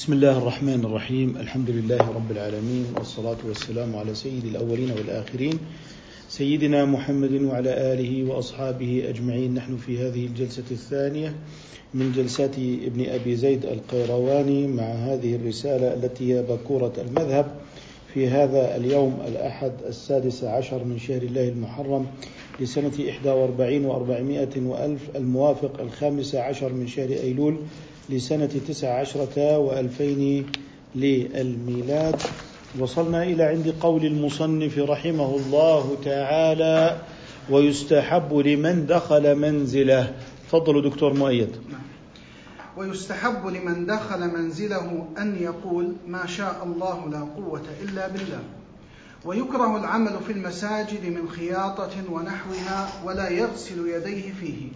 بسم الله الرحمن الرحيم. الحمد لله رب العالمين والصلاة والسلام على سيد الأولين والآخرين سيدنا محمد وعلى آله وأصحابه أجمعين. نحن في هذه الجلسة الثانية من جلسات ابن أبي زيد القيرواني مع هذه الرسالة التي هي بكورة المذهب في هذا اليوم الأحد السادس عشر من شهر الله المحرم. لسنة إحدى وأربعين وأربعمائة وألف الموافق الخامس عشر من شهر أيلول لسنة تسع عشرة وألفين للميلاد. وصلنا إلى عند قول المصنف رحمه الله تعالى ويستحب لمن دخل منزله. تفضلوا دكتور مؤيد. ويستحب لمن دخل منزله أن يقول ما شاء الله لا قوة إلا بالله. ويكره العمل في المساجد من خياطة ونحوها ولا يغسل يديه فيه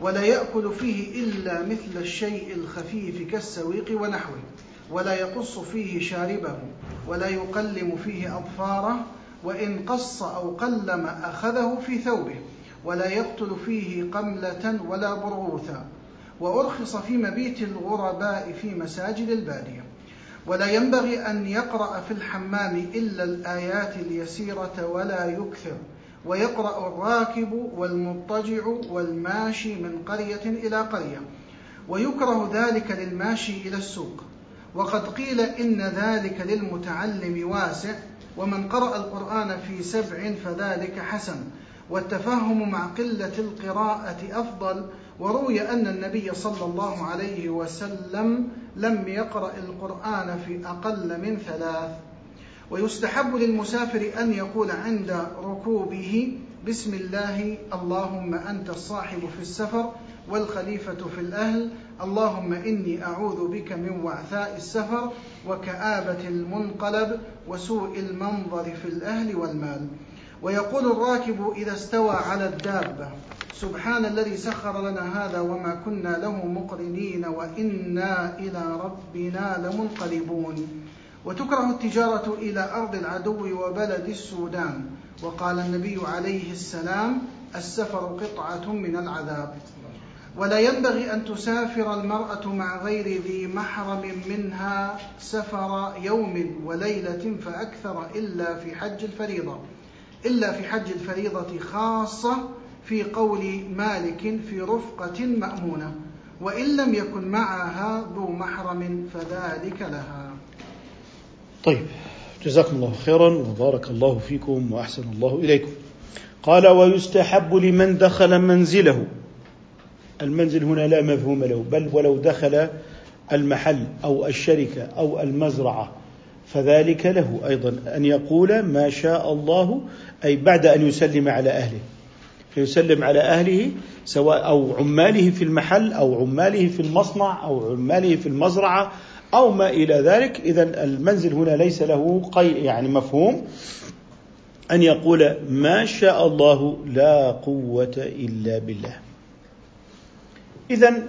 ولا يأكل فيه إلا مثل الشيء الخفيف كالسويق ونحوه ولا يقص فيه شاربه ولا يقلم فيه أظفاره وإن قص أو قلم أخذه في ثوبه ولا يقتل فيه قملة ولا برغوثا وأرخص في مبيت الغرباء في مساجد البادية. ولا ينبغي أن يقرأ في الحمام إلا الآيات اليسيرة ولا يكثر. ويقرأ الراكب والمضطجع والماشي من قرية إلى قرية. ويكره ذلك للماشي إلى السوق. وقد قيل إن ذلك للمتعلم واسع. ومن قرأ القرآن في سبع فذلك حسن. والتفهم مع قلة القراءة أفضل. وروي أن النبي صلى الله عليه وسلم لم يقرأ القرآن في أقل من ثلاث. ويستحب للمسافر أن يقول عند ركوبه بسم الله اللهم أنت الصاحب في السفر والخليفة في الأهل اللهم إني أعوذ بك من وعثاء السفر وكآبة المنقلب وسوء المنظر في الأهل والمال. ويقول الراكب إذا استوى على الدابة سبحان الذي سخر لنا هذا وما كنا له مقرنين وإنا إلى ربنا لمنقلبون. وتكره التجارة إلى أرض العدو وبلد السودان. وقال النبي عليه السلام السفر قطعة من العذاب. ولا ينبغي أن تسافر المرأة مع غير ذي محرم منها سفر يوم وليلة فأكثر إلا في حج الفريضة. إلا في حج الفريضة خاصة في قول مالك في رفقة مأمونة وإن لم يكن معها ذو محرم فذلك لها. طيب جزاكم الله خيرا وبارك الله فيكم وأحسن الله إليكم. قال ويستحب لمن دخل منزله. المنزل هنا لا مفهوم له بل ولو دخل المحل أو الشركة أو المزرعة فذلك له أيضا. أن يقول ما شاء الله أي بعد أن يسلم على أهله. فيسلم على أهله سواء أو عماله في المحل أو عماله في المصنع أو عماله في المزرعة أو ما إلى ذلك. إذا المنزل هنا ليس له قي يعني مفهوم أن يقول ما شاء الله لا قوة إلا بالله. إذا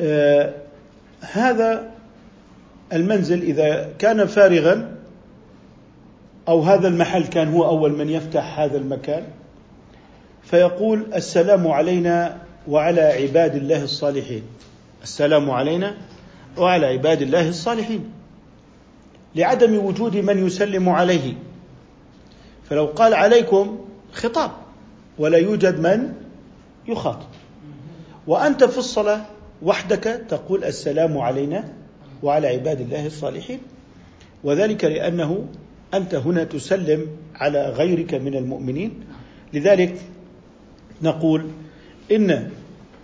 آه هذا المنزل إذا كان فارغا أو هذا المحل كان هو أول من يفتح هذا المكان فيقول السلام علينا وعلى عباد الله الصالحين. السلام علينا وعلى عباد الله الصالحين. لعدم وجود من يسلم عليه. فلو قال عليكم خطاب ولا يوجد من يخاطب. وأنت في الصلاة وحدك تقول السلام علينا وعلى عباد الله الصالحين. وذلك لأنه أنت هنا تسلم على غيرك من المؤمنين. لذلك نقول إن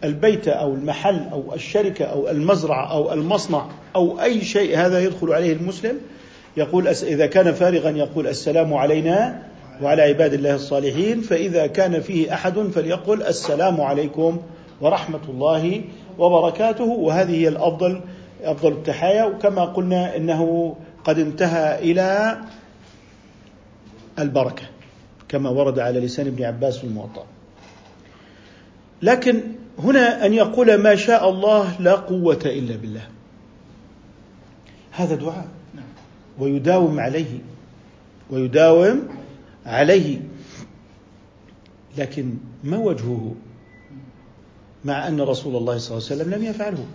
البيت أو المحل أو الشركة أو المزرعة أو المصنع أو أي شيء هذا يدخل عليه المسلم يقول إذا كان فارغا يقول السلام علينا وعلى عباد الله الصالحين فإذا كان فيه أحد فليقل السلام عليكم ورحمة الله وبركاته. وهذه هي الأفضل أفضل التحايا. وكما قلنا إنه قد انتهى إلى البركة كما ورد على لسان ابن عباس في الموطأ. لكن هنا أن يقول ما شاء الله لا قوة إلا بالله. هذا دعاء. ويداوم عليه. ويداوم عليه. لكن ما وجهه؟ مع أن رسول الله صلى الله عليه وسلم لم يفعله.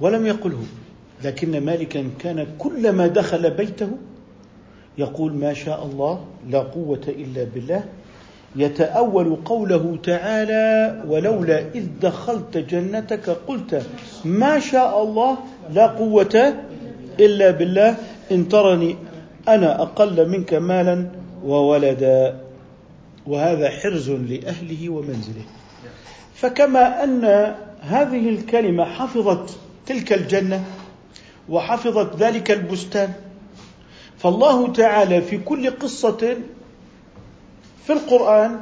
ولم يقله. لكن مالكا كان كلما دخل بيته يقول ما شاء الله لا قوة إلا بالله. يتأول قوله تعالى ولولا إذ دخلت جنتك قلت ما شاء الله لا قوة إلا بالله إن ترني أنا أقل منك مالا وولدا. وهذا حرز لأهله ومنزله. فكما أن هذه الكلمة حفظت تلك الجنة وحفظت ذلك البستان فالله تعالى في كل قصة في القرآن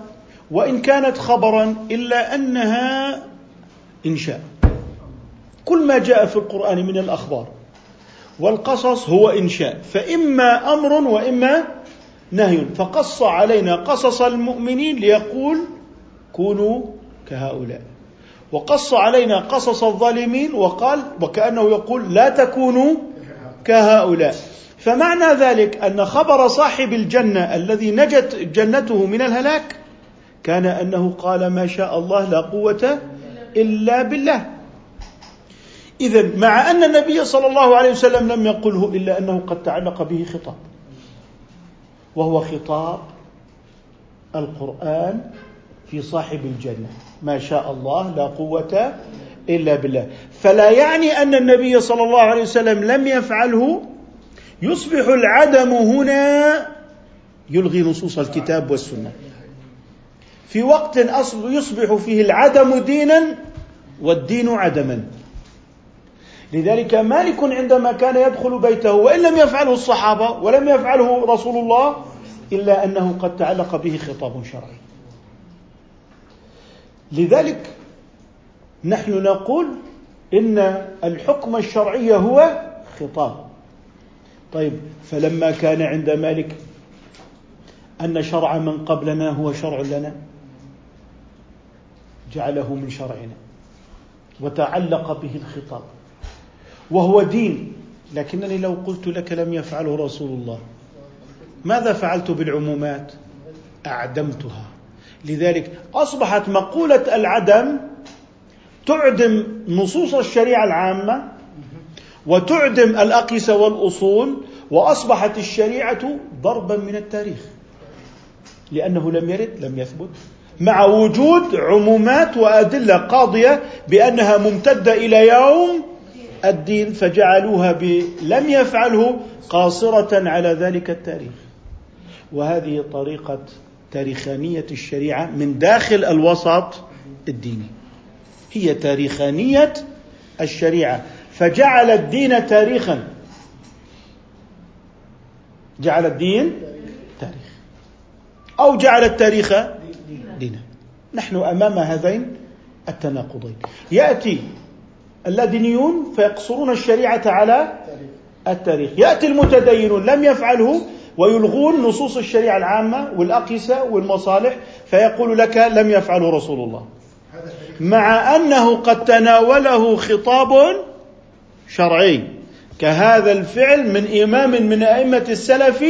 وإن كانت خبرا إلا أنها إنشاء. كل ما جاء في القرآن من الأخبار والقصص هو إنشاء. فإما أمر وإما نهي. فقص علينا قصص المؤمنين ليقول كونوا كهؤلاء. وقص علينا قصص الظالمين وقال وكأنه يقول لا تكونوا كهؤلاء. فمعنى ذلك أن خبر صاحب الجنة الذي نجت جنته من الهلاك كان أنه قال ما شاء الله لا قوة إلا بالله. اذا مع أن النبي صلى الله عليه وسلم لم يقله إلا أنه قد تعلق به خطاب وهو خطاب القرآن في صاحب الجنة. ما شاء الله لا قوة إلا بالله. فلا يعني أن النبي صلى الله عليه وسلم لم يفعله يصبح العدم هنا يلغي نصوص الكتاب والسنة. في وقت أصل يصبح فيه العدم دينا والدين عدما. لذلك مالك عندما كان يدخل بيته وإن لم يفعله الصحابة ولم يفعله رسول الله إلا أنه قد تعلق به خطاب شرعي. لذلك نحن نقول إن الحكم الشرعي هو خطاب. طيب فلما كان عند مالك أن شرع من قبلنا هو شرع لنا جعله من شرعنا وتعلق به الخطاب وهو دين. لكنني لو قلت لك لم يفعله رسول الله ماذا فعلت بالعمومات؟ أعدمتها. لذلك أصبحت مقولة العدم تعدم نصوص الشريعة العامة وتعدم الأقيسة والأصول وأصبحت الشريعة ضربا من التاريخ. لأنه لم يرد لم يثبت. مع وجود عمومات وأدلة قاضية بأنها ممتدة إلى يوم الدين فجعلوها لم يفعله قاصرة على ذلك التاريخ. وهذه طريقة تاريخانية الشريعة من داخل الوسط الديني. هي تاريخانية الشريعة. فجعل الدين تاريخا. جعل الدين تاريخ أو جعل التاريخ دينا. نحن أمام هذين التناقضين. يأتي اللادينيون فيقصرون الشريعة على التاريخ. يأتي المتدينون لم يفعله ويلغون نصوص الشريعة العامة والأقيسة والمصالح فيقول لك لم يفعله رسول الله. مع أنه قد تناوله خطاب شرعي. كهذا الفعل من إمام من أئمة السلف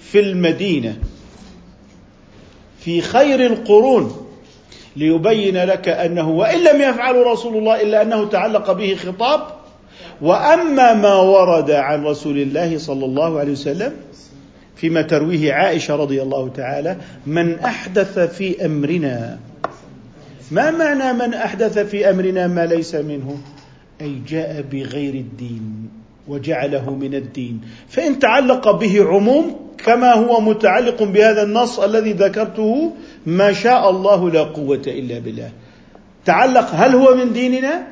في المدينة. في خير القرون. ليبين لك أنه وإن لم يفعل رسول الله إلا أنه تعلق به خطاب. وأما ما ورد عن رسول الله صلى الله عليه وسلم فيما ترويه عائشة رضي الله تعالى من أحدث في أمرنا. ما معنى من أحدث في أمرنا ما ليس منه؟ أي جاء بغير الدين وجعله من الدين. فإن تعلق به عموم كما هو متعلق بهذا النص الذي ذكرته ما شاء الله لا قوة إلا بالله. تعلق هل هو من ديننا؟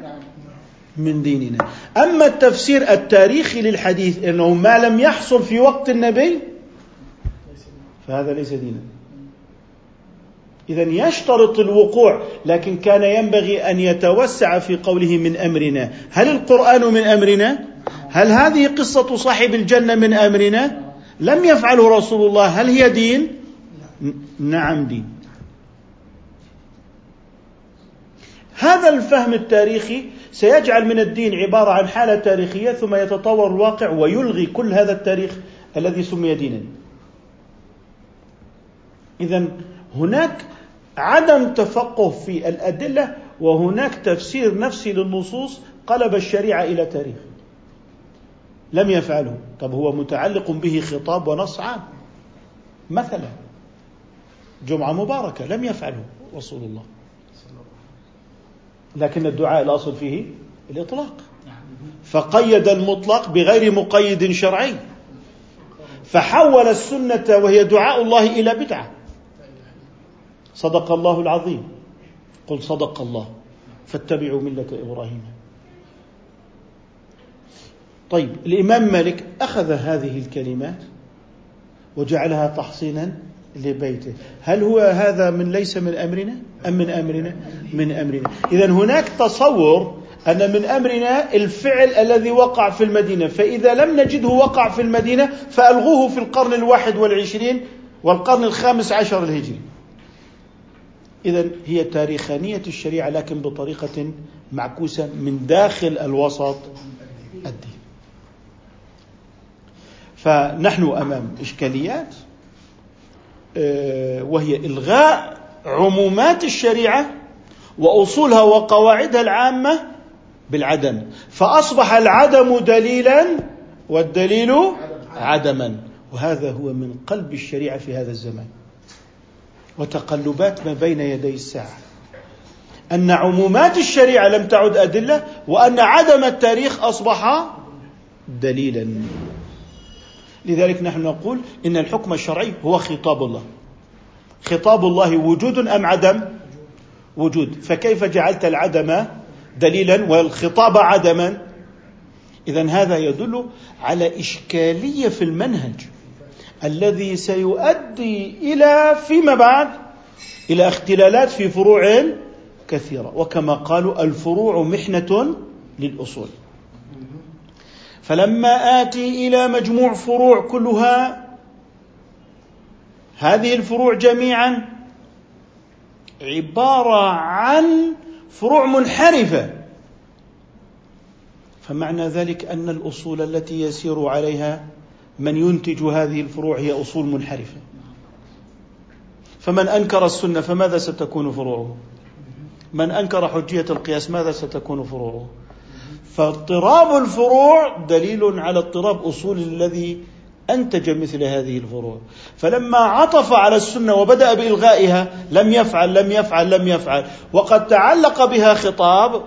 من ديننا. أما التفسير التاريخي للحديث أنه ما لم يحصل في وقت النبي فهذا ليس دينا. إذا يشترط الوقوع لكن كان ينبغي أن يتوسع في قوله من أمرنا هل القرآن من أمرنا؟ هل هذه قصة صاحب الجنة من أمرنا؟ لم يفعله رسول الله هل هي دين؟ نعم دين هذا الفهم التاريخي سيجعل من الدين عبارة عن حالة تاريخية ثم يتطور الواقع ويلغي كل هذا التاريخ الذي سمي دينا إذا هناك عدم تفقه في الأدلة وهناك تفسير نفسي للنصوص قلب الشريعة إلى تاريخ. لم يفعله. طب هو متعلق به خطاب ونص عام مثلا جمعة مباركة لم يفعله رسول الله. لكن الدعاء الأصل فيه الإطلاق. فقيد المطلق بغير مقيد شرعي. فحول السنة وهي دعاء الله إلى بدعة. صدق الله العظيم. قل صدق الله فاتبعوا ملة إبراهيم. طيب الإمام مالك أخذ هذه الكلمات وجعلها تحصينا لبيته. هل هو هذا من ليس من أمرنا؟ أم من أمرنا؟ من أمرنا. إذا هناك تصور أن من أمرنا الفعل الذي وقع في المدينة. فإذا لم نجده وقع في المدينة فألغوه في القرن الواحد والعشرين والقرن الخامس عشر الهجري. إذا هي تاريخانية الشريعة لكن بطريقة معكوسة من داخل الوسط الدين. فنحن أمام إشكاليات آه، وهي إلغاء عمومات الشريعة وأصولها وقواعدها العامة بالعدم. فأصبح العدم دليلا والدليل عدما. وهذا هو من قلب الشريعة في هذا الزمان. وتقلبات ما بين يدي الساعة. أن عمومات الشريعة لم تعد أدلة وأن عدم التاريخ أصبح دليلا. لذلك نحن نقول إن الحكم الشرعي هو خطاب الله. خطاب الله وجود أم عدم؟ وجود. فكيف جعلت العدم دليلا والخطاب عدما؟ إذا هذا يدل على إشكالية في المنهج. الذي سيؤدي إلى فيما بعد إلى اختلالات في فروع كثيرة. وكما قالوا الفروع محنة للأصول. فلما آتي إلى مجموع فروع كلها هذه الفروع جميعا عبارة عن فروع منحرفة. فمعنى ذلك أن الأصول التي يسير عليها من ينتج هذه الفروع هي أصول منحرفة. فمن أنكر السنة فماذا ستكون فروعه؟ من أنكر حجية القياس ماذا ستكون فروعه؟ فاضطراب الفروع دليل على اضطراب أصول الذي أنتج مثل هذه الفروع. فلما عطف على السنة وبدأ بإلغائها لم يفعل لم يفعل لم يفعل وقد تعلق بها خطاب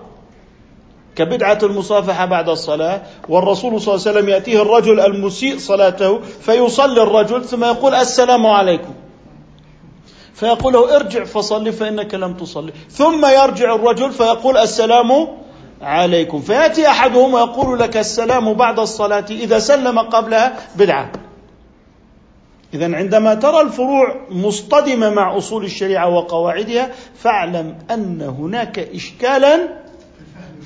كبدعة المصافحة بعد الصلاة والرسول صلى الله عليه وسلم يأتيه الرجل المسيء صلاته فيصلي الرجل ثم يقول السلام عليكم. فيقول له ارجع فصلي فإنك لم تصلي. ثم يرجع الرجل فيقول السلام عليكم. فيأتي أحدهم ويقول لك السلام بعد الصلاة إذا سلم قبلها بدعة. إذا عندما ترى الفروع مصطدمة مع أصول الشريعة وقواعدها فاعلم أن هناك إشكالا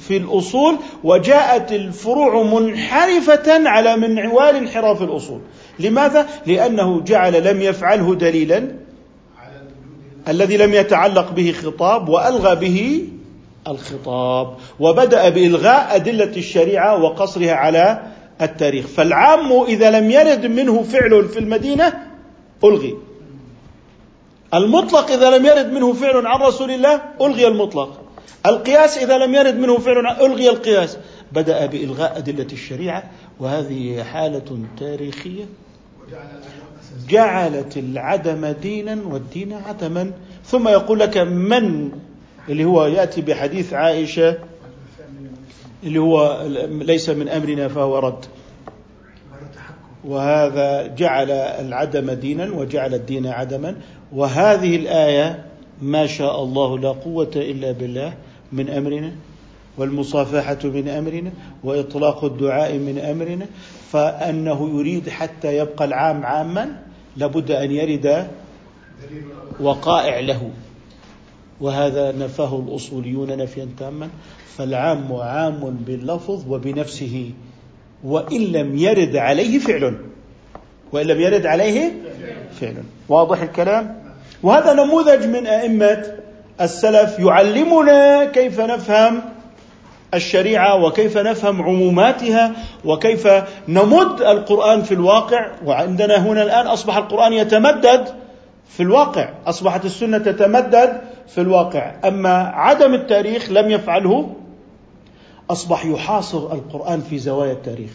في الأصول وجاءت الفروع منحرفة على منوال انحراف الأصول. لماذا؟ لأنه جعل لم يفعله دليلا الذي لم يتعلق به خطاب وألغى به الخطاب وبدأ بإلغاء أدلة الشريعة وقصرها على التاريخ. فالعام إذا لم يرد منه فعل في المدينة ألغي. المطلق إذا لم يرد منه فعل عن رسول الله ألغي المطلق. القياس إذا لم يرد منه فعل ألغي القياس. بدأ بإلغاء أدلة الشريعة وهذه حالة تاريخية. جعلت العدم دينا والدين عدما. ثم يقول لك من اللي هو يأتي بحديث عائشة اللي هو ليس من أمرنا فهو رد. وهذا جعل العدم دينا وجعل الدين عدما. وهذه الآية ما شاء الله لا قوة إلا بالله من أمرنا والمصافحة من أمرنا وإطلاق الدعاء من أمرنا فأنه يريد حتى يبقى العام عاما لابد أن يرد وقائع له. وهذا نفاه الأصوليون نفيا تاما فالعام عام باللفظ وبنفسه وإن لم يرد عليه فعل وإن لم يرد عليه فعل. واضح الكلام؟ وهذا نموذج من أئمة السلف يعلمنا كيف نفهم الشريعة وكيف نفهم عموماتها وكيف نمد القرآن في الواقع. وعندنا هنا الآن أصبح القرآن يتمدد في الواقع أصبحت السنة تتمدد في الواقع. أما عدم التاريخ لم يفعله أصبح يحاصر القرآن في زوايا التاريخ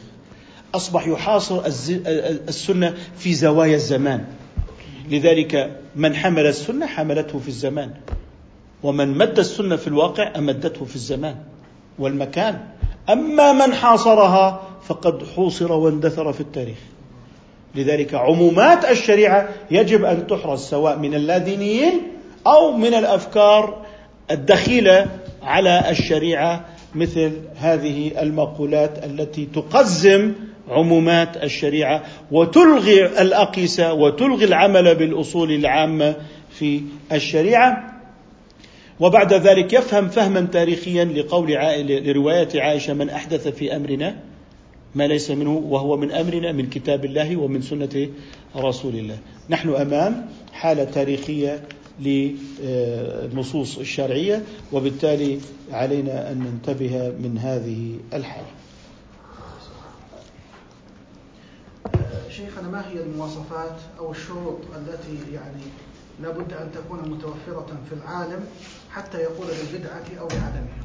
أصبح يحاصر السنة في زوايا الزمان. لذلك من حمل السنة حملته في الزمان. ومن مد السنة في الواقع أمدته في الزمان والمكان. أما من حاصرها فقد حوصر واندثر في التاريخ. لذلك عمومات الشريعة يجب أن تحرز سواء من اللادينيين أو من الأفكار الدخيلة على الشريعة مثل هذه المقولات التي تقزم عمومات الشريعة وتلغي الأقيسة وتلغي العمل بالأصول العامة في الشريعة وبعد ذلك يفهم فهما تاريخيا لقول لرواية عائشة من أحدث في أمرنا ما ليس منه وهو من أمرنا من كتاب الله ومن سنة رسول الله. نحن أمام حالة تاريخية للنصوص الشرعية وبالتالي علينا أن ننتبه من هذه الحالة. شيخنا ما هي المواصفات أو الشروط التي يعني لابد أن تكون متوفرة في العالم حتى يقول بالبدعة أو بعدمها؟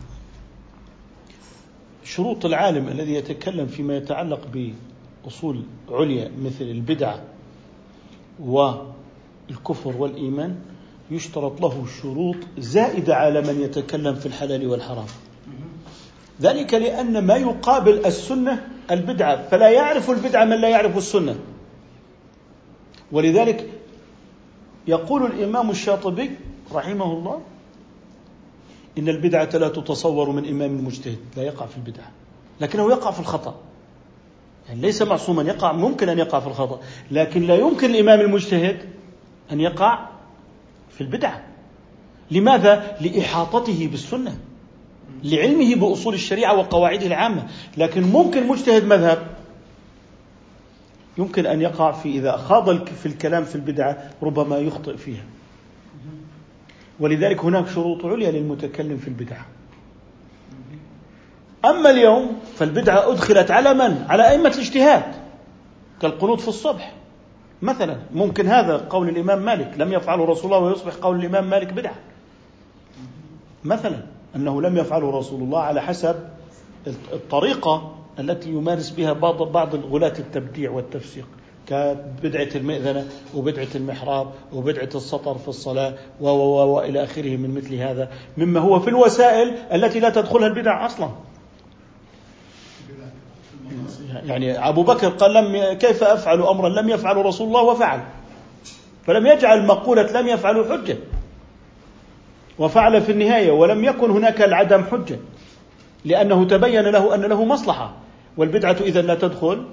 شروط العالم الذي يتكلم فيما يتعلق بأصول عليا مثل البدعه والكفر والإيمان يشترط له شروط زائدة على من يتكلم في الحلال والحرام. ذلك لأن ما يقابل السنة البدعة فلا يعرف البدعة من لا يعرف السنة. ولذلك يقول الإمام الشاطبي رحمه الله إن البدعة لا تتصور من إمام مجتهد لا يقع في البدعة لكنه يقع في الخطأ. يعني ليس معصوما يقع ممكن أن يقع في الخطأ لكن لا يمكن الإمام المجتهد أن يقع في البدعة. لماذا؟ لإحاطته بالسنة. لعلمه بأصول الشريعة وقواعدها العامة، لكن ممكن مجتهد مذهب يمكن أن يقع في إذا خاض في الكلام في البدعة ربما يخطئ فيها. ولذلك هناك شروط عليا للمتكلم في البدعة. أما اليوم فالبدعة أدخلت على من؟ على أئمة الاجتهاد كالقنوط في الصبح مثلا ممكن هذا قول الإمام مالك لم يفعله رسول الله ويصبح قول الإمام مالك بدعة مثلا أنه لم يفعله رسول الله على حسب الطريقة التي يمارس بها بعض بعض الغلاة التبديع والتفسيق كبدعة المئذنة وبدعة المحراب وبدعة السطر في الصلاة و وإلى آخره من مثل هذا مما هو في الوسائل التي لا تدخلها البدع أصلا. يعني أبو بكر قال لم كيف أفعل أمرا؟ لم يفعله رسول الله وفعل. فلم يجعل مقولة لم يفعله حجة. وفعل في النهاية ولم يكن هناك العدم حجة لأنه تبين له أن له مصلحة. والبدعة إذا لا تدخل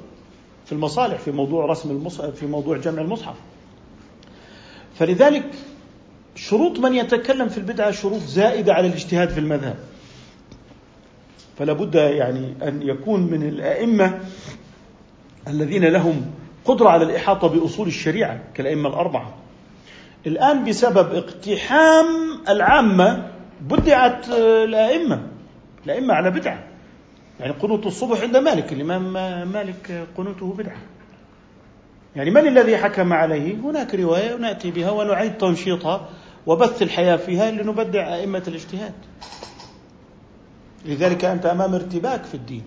في المصالح في موضوع رسم المصحف في موضوع جمع المصحف. فلذلك شروط من يتكلم في البدعة شروط زائدة على الاجتهاد في المذهب. فلا بد يعني أن يكون من الأئمة الذين لهم قدرة على الإحاطة بأصول الشريعة كالأئمة الأربعة. الآن بسبب اقتحام العامة بدعت الأئمة الأئمة على بدعة. يعني قنوت الصبح عند مالك الإمام مالك قنوته بدعة. يعني من الذي حكم عليه؟ هناك رواية نأتي بها ونعيد تنشيطها وبث الحياة فيها لنبدع أئمة الاجتهاد. لذلك أنت أمام ارتباك في الدين.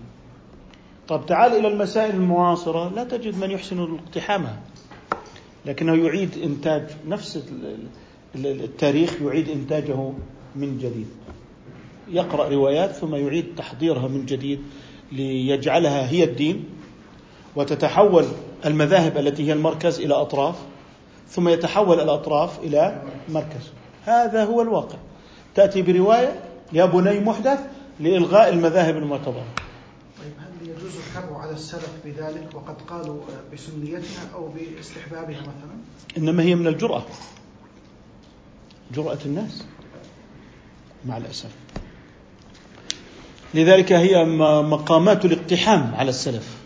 طب تعال إلى المسائل المعاصرة. لا تجد من يحسن اقتحامها لكنه يعيد إنتاج نفس التاريخ يعيد إنتاجه من جديد. يقرأ روايات ثم يعيد تحضيرها من جديد ليجعلها هي الدين وتتحول المذاهب التي هي المركز إلى أطراف ثم يتحول الأطراف إلى مركز. هذا هو الواقع. تأتي برواية يا بني محدث لإلغاء المذاهب المعتبرة. يجوز الحر على السلف بذلك وقد قالوا بسنيتها أو باستحبابها مثلا؟ إنما هي من الجرأة. جرأة الناس. مع الأسف. لذلك هي مقامات الاقتحام على السلف.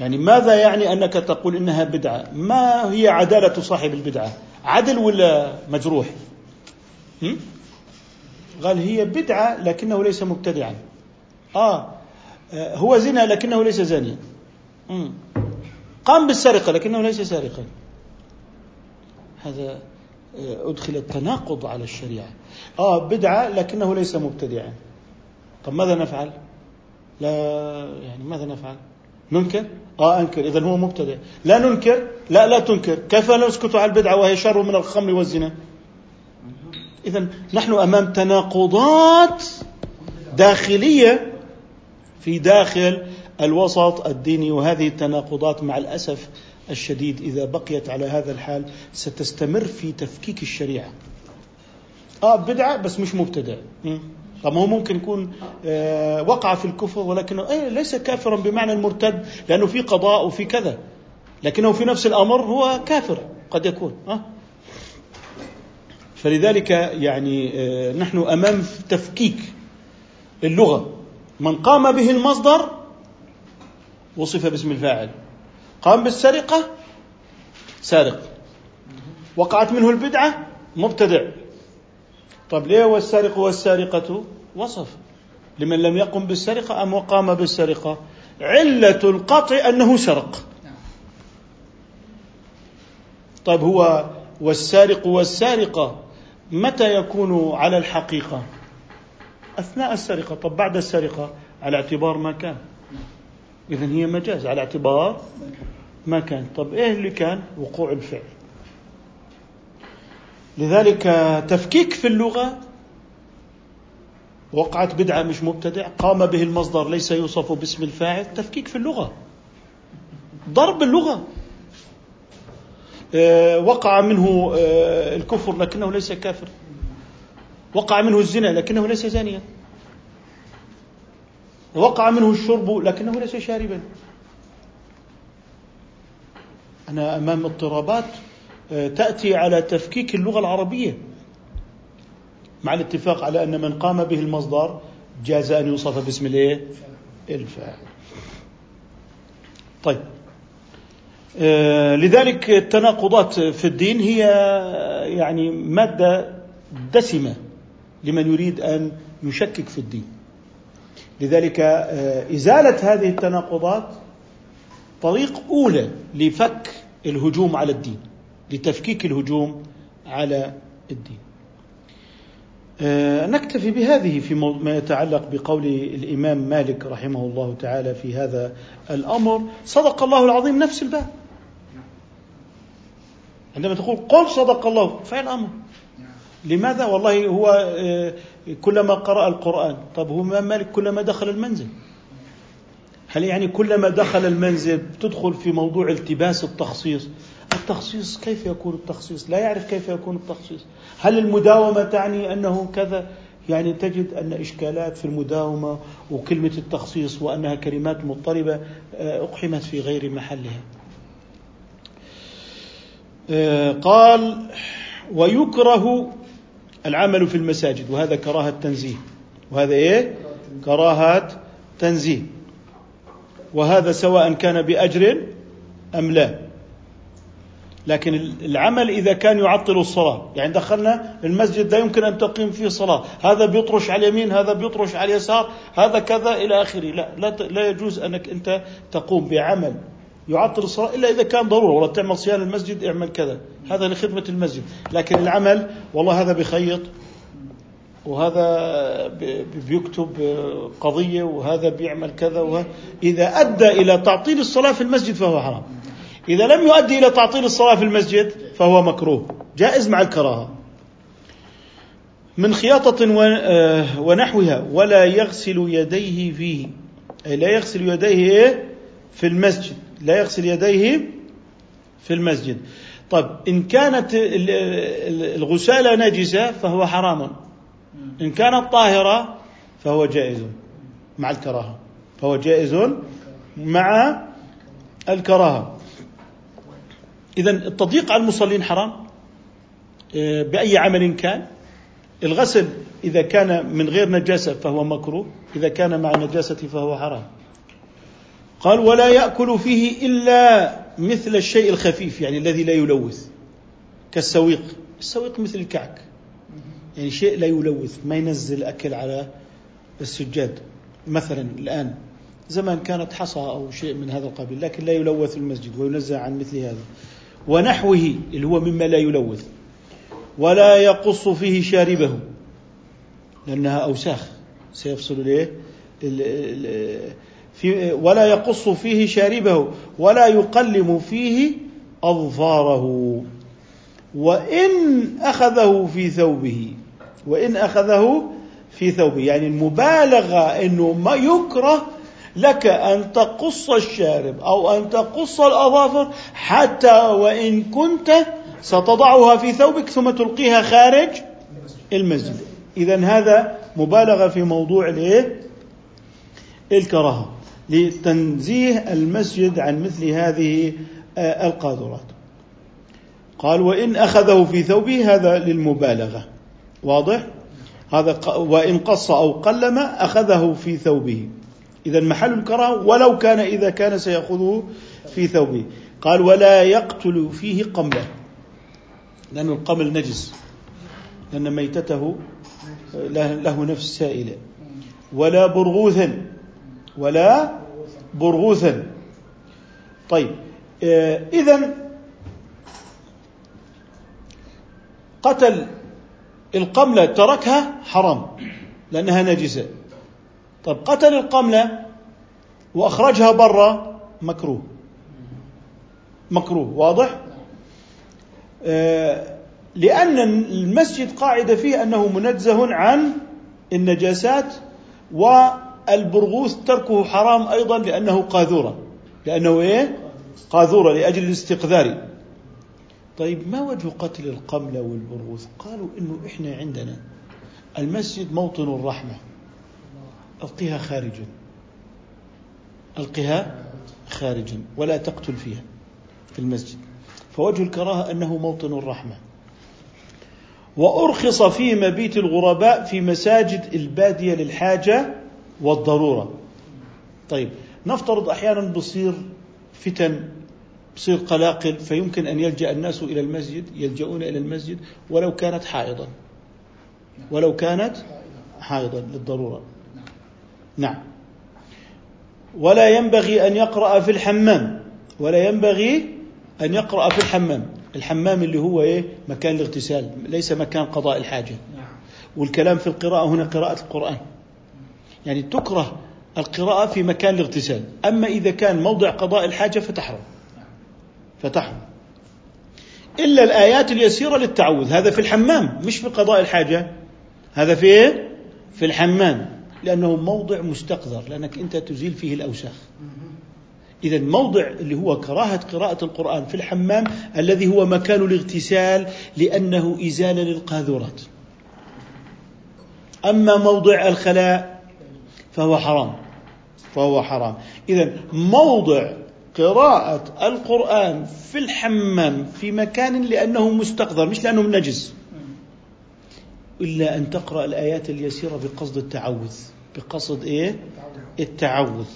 يعني ماذا يعني أنك تقول إنها بدعة؟ ما هي عدالة صاحب البدعة؟ عدل ولا مجروح؟ قال هي بدعة لكنه ليس مبتدعا. آه آه، هو زنا لكنه ليس زانيا. قام بالسرقة لكنه ليس سارقا. هذا آه، أدخل التناقض على الشريعة. آه بدعة لكنه ليس مبتدعا. طب ماذا نفعل؟ لا يعني ماذا نفعل؟ ننكر؟ آه أنكر. اذا هو مبتدع. لا ننكر لا لا تنكر. كيف نسكت على البدعة وهي شر من الخمر والزنا؟ اذا نحن أمام تناقضات داخلية في داخل الوسط الديني وهذه التناقضات مع الأسف الشديد إذا بقيت على هذا الحال ستستمر في تفكيك الشريعة. آه بدعة بس مش مبتدع. طب هو ممكن يكون آه وقع في الكفر ولكنه أي ليس كافرا بمعنى المرتد لأنه في قضاء وفي كذا. لكنه في نفس الأمر هو كافر قد يكون. آه فلذلك يعني آه نحن أمام تفكيك اللغة من قام به المصدر وصف باسم الفاعل. قام بالسرقة سارق. وقعت منه البدعة مبتدع. طب ليه والسارق والسارقة؟ وصف. لمن لم يقم بالسرقة أم وقام بالسرقة؟ علة القطع أنه سرق. طيب هو والسارق والسارقة متى يكون على الحقيقة؟ أثناء السرقة. طب بعد السرقة على اعتبار ما كان. إذا هي مجاز. على اعتبار ما كان. طب إيه اللي كان؟ وقوع الفعل. لذلك تفكيك في اللغة وقعت بدعة مش مبتدع. قام به المصدر ليس يوصف باسم الفاعل. تفكيك في اللغة. ضرب اللغة. آه، وقع منه آه، الكفر لكنه ليس كافر وقع منه الزنا لكنه ليس زانيا وقع منه الشرب لكنه ليس شاربا أنا أمام اضطرابات آه، تأتي على تفكيك اللغة العربية مع الاتفاق على أن من قام به المصدر جاز أن يوصف باسم الايه؟ الفاعل. طيب آه، لذلك التناقضات في الدين هي يعني مادة دسمة لمن يريد أن يشكك في الدين. لذلك آه، إزالة هذه التناقضات طريق أولى لفك الهجوم على الدين لتفكيك الهجوم على الدين. آه، نكتفي بهذه في ما يتعلق بقول الإمام مالك رحمه الله تعالى في هذا الأمر. صدق الله العظيم نفس الباب. عندما تقول قل صدق الله فعل أمر لماذا؟ والله هو آه، كلما قرأ القرآن. طب هو مالك كلما دخل المنزل؟ هل يعني كلما دخل المنزل تدخل في موضوع التباس التخصيص؟ التخصيص كيف يكون التخصيص؟ لا يعرف كيف يكون التخصيص. هل المداومة تعني أنه كذا؟ يعني تجد أن إشكالات في المداومة وكلمة التخصيص وأنها كلمات مضطربة آه، أقحمت في غير محلها. آه، قال ويكره العمل في المساجد وهذا كراهة تنزيه. وهذا إيه؟ كراهة تنزيه. وهذا سواء كان بأجر أم لا. لكن العمل إذا كان يعطل الصلاة يعني دخلنا المسجد لا يمكن أن تقيم فيه صلاة. هذا بيطرش على اليمين هذا بيطرش على اليسار هذا كذا إلى آخره. لا لا, لا يجوز أنك أنت تقوم بعمل يعطل الصلاة إلا إذا كان ضرورة. ولا تعمل صيانة المسجد اعمل كذا. هذا لخدمة المسجد. لكن العمل والله هذا بخيط وهذا بيكتب قضية وهذا بيعمل كذا إذا أدى إلى تعطيل الصلاة في المسجد فهو حرام. إذا لم يؤدي إلى تعطيل الصلاة في المسجد فهو مكروه. جائز مع الكراهة. من خياطة آه، ونحوها ولا يغسل يديه فيه. أي لا يغسل يديه؟ في المسجد. لا يغسل يديه في المسجد. طيب إن كانت الغسالة نجسة فهو حرام. إن كانت طاهرة فهو جائز مع الكراهة. فهو جائز مع الكراهة. إذا التضييق على المصلين حرام. آه، بأي عمل كان. الغسل إذا كان من غير نجاسة فهو مكروه. إذا كان مع نجاسة فهو حرام. قال ولا يأكل فيه إلا مثل الشيء الخفيف يعني الذي لا يلوث كالسويق. السويق مثل الكعك. يعني شيء لا يلوث ما ينزل أكل على السجاد. مثلا الآن زمان كانت حصى أو شيء من هذا القبيل لكن لا يلوث المسجد وينزع عن مثل هذا. ونحوه اللي هو مما لا يلوث. ولا يقص فيه شاربه لأنها أوساخ. سيفصل الايه في ولا يقص فيه شاربه ولا يقلم فيه أظفاره. وإن أخذه في ثوبه وإن أخذه في ثوبه يعني المبالغة إنه ما يكره لك أن تقص الشارب أو أن تقص الأظافر حتى وإن كنت ستضعها في ثوبك ثم تلقيها خارج المسجد. اذا هذا مبالغة في موضوع الإيه؟ الكراهة. لتنزيه المسجد عن مثل هذه آه، القاذورات. قال وإن أخذه في ثوبه هذا للمبالغة. واضح؟ هذا وإن قص أو قلم أخذه في ثوبه. إذا محل الكراهة ولو كان إذا كان سيأخذه في ثوبه. قال ولا يقتل فيه قملا لأن القمل نجس. لأن ميتته له نفس سائلة. ولا برغوثا ولا برغوثا. طيب آه، إذا قتل القملة تركها حرام لأنها نجسة. طيب قتل القملة وأخرجها برا مكروه. مكروه واضح؟ آه، لأن المسجد قاعدة فيه أنه منزه عن النجاسات والبرغوث تركه حرام أيضا لأنه قاذورة. لأنه إيه؟ قاذورة لأجل الاستقذار. طيب ما وجه قتل القملة والبرغوث؟ قالوا إنه إحنا عندنا المسجد موطن الرحمة. ألقها خارجا. ألقها خارجا. ولا تقتل فيها في المسجد. فوجه الكراهة أنه موطن الرحمة. وأرخص في مبيت الغرباء في مساجد البادية للحاجة والضرورة. طيب نفترض أحيانا بصير فتن بصير قلاقل فيمكن أن يلجأ الناس إلى المسجد يلجؤون إلى المسجد ولو كانت حائضا. ولو كانت حائضا للضرورة. نعم. ولا ينبغي أن يقرأ في الحمام. ولا ينبغي أن يقرأ في الحمام. الحمام اللي هو إيه؟ مكان الاغتسال ليس مكان قضاء الحاجة. والكلام في القراءة هنا قراءة القرآن. يعني تكره القراءة في مكان الاغتسال. أما إذا كان موضع قضاء الحاجة فتحرم. فتحرم. إلا الآيات اليسيرة للتعوذ. هذا في الحمام مش في قضاء الحاجة. هذا في إيه؟ في الحمام. لأنه موضع مستقذر لأنك أنت تزيل فيه الأوساخ. إذا موضع اللي هو كراهة قراءة القرآن في الحمام الذي هو مكان الاغتسال لأنه إزالة للقاذورات. أما موضع الخلاء فهو حرام. فهو حرام. إذا موضع قراءة القرآن في الحمام في مكان لأنه مستقذر مش لأنه نجس. إلا أن تقرأ الآيات اليسيرة بقصد التعوذ. بقصد إيه؟ التعوذ.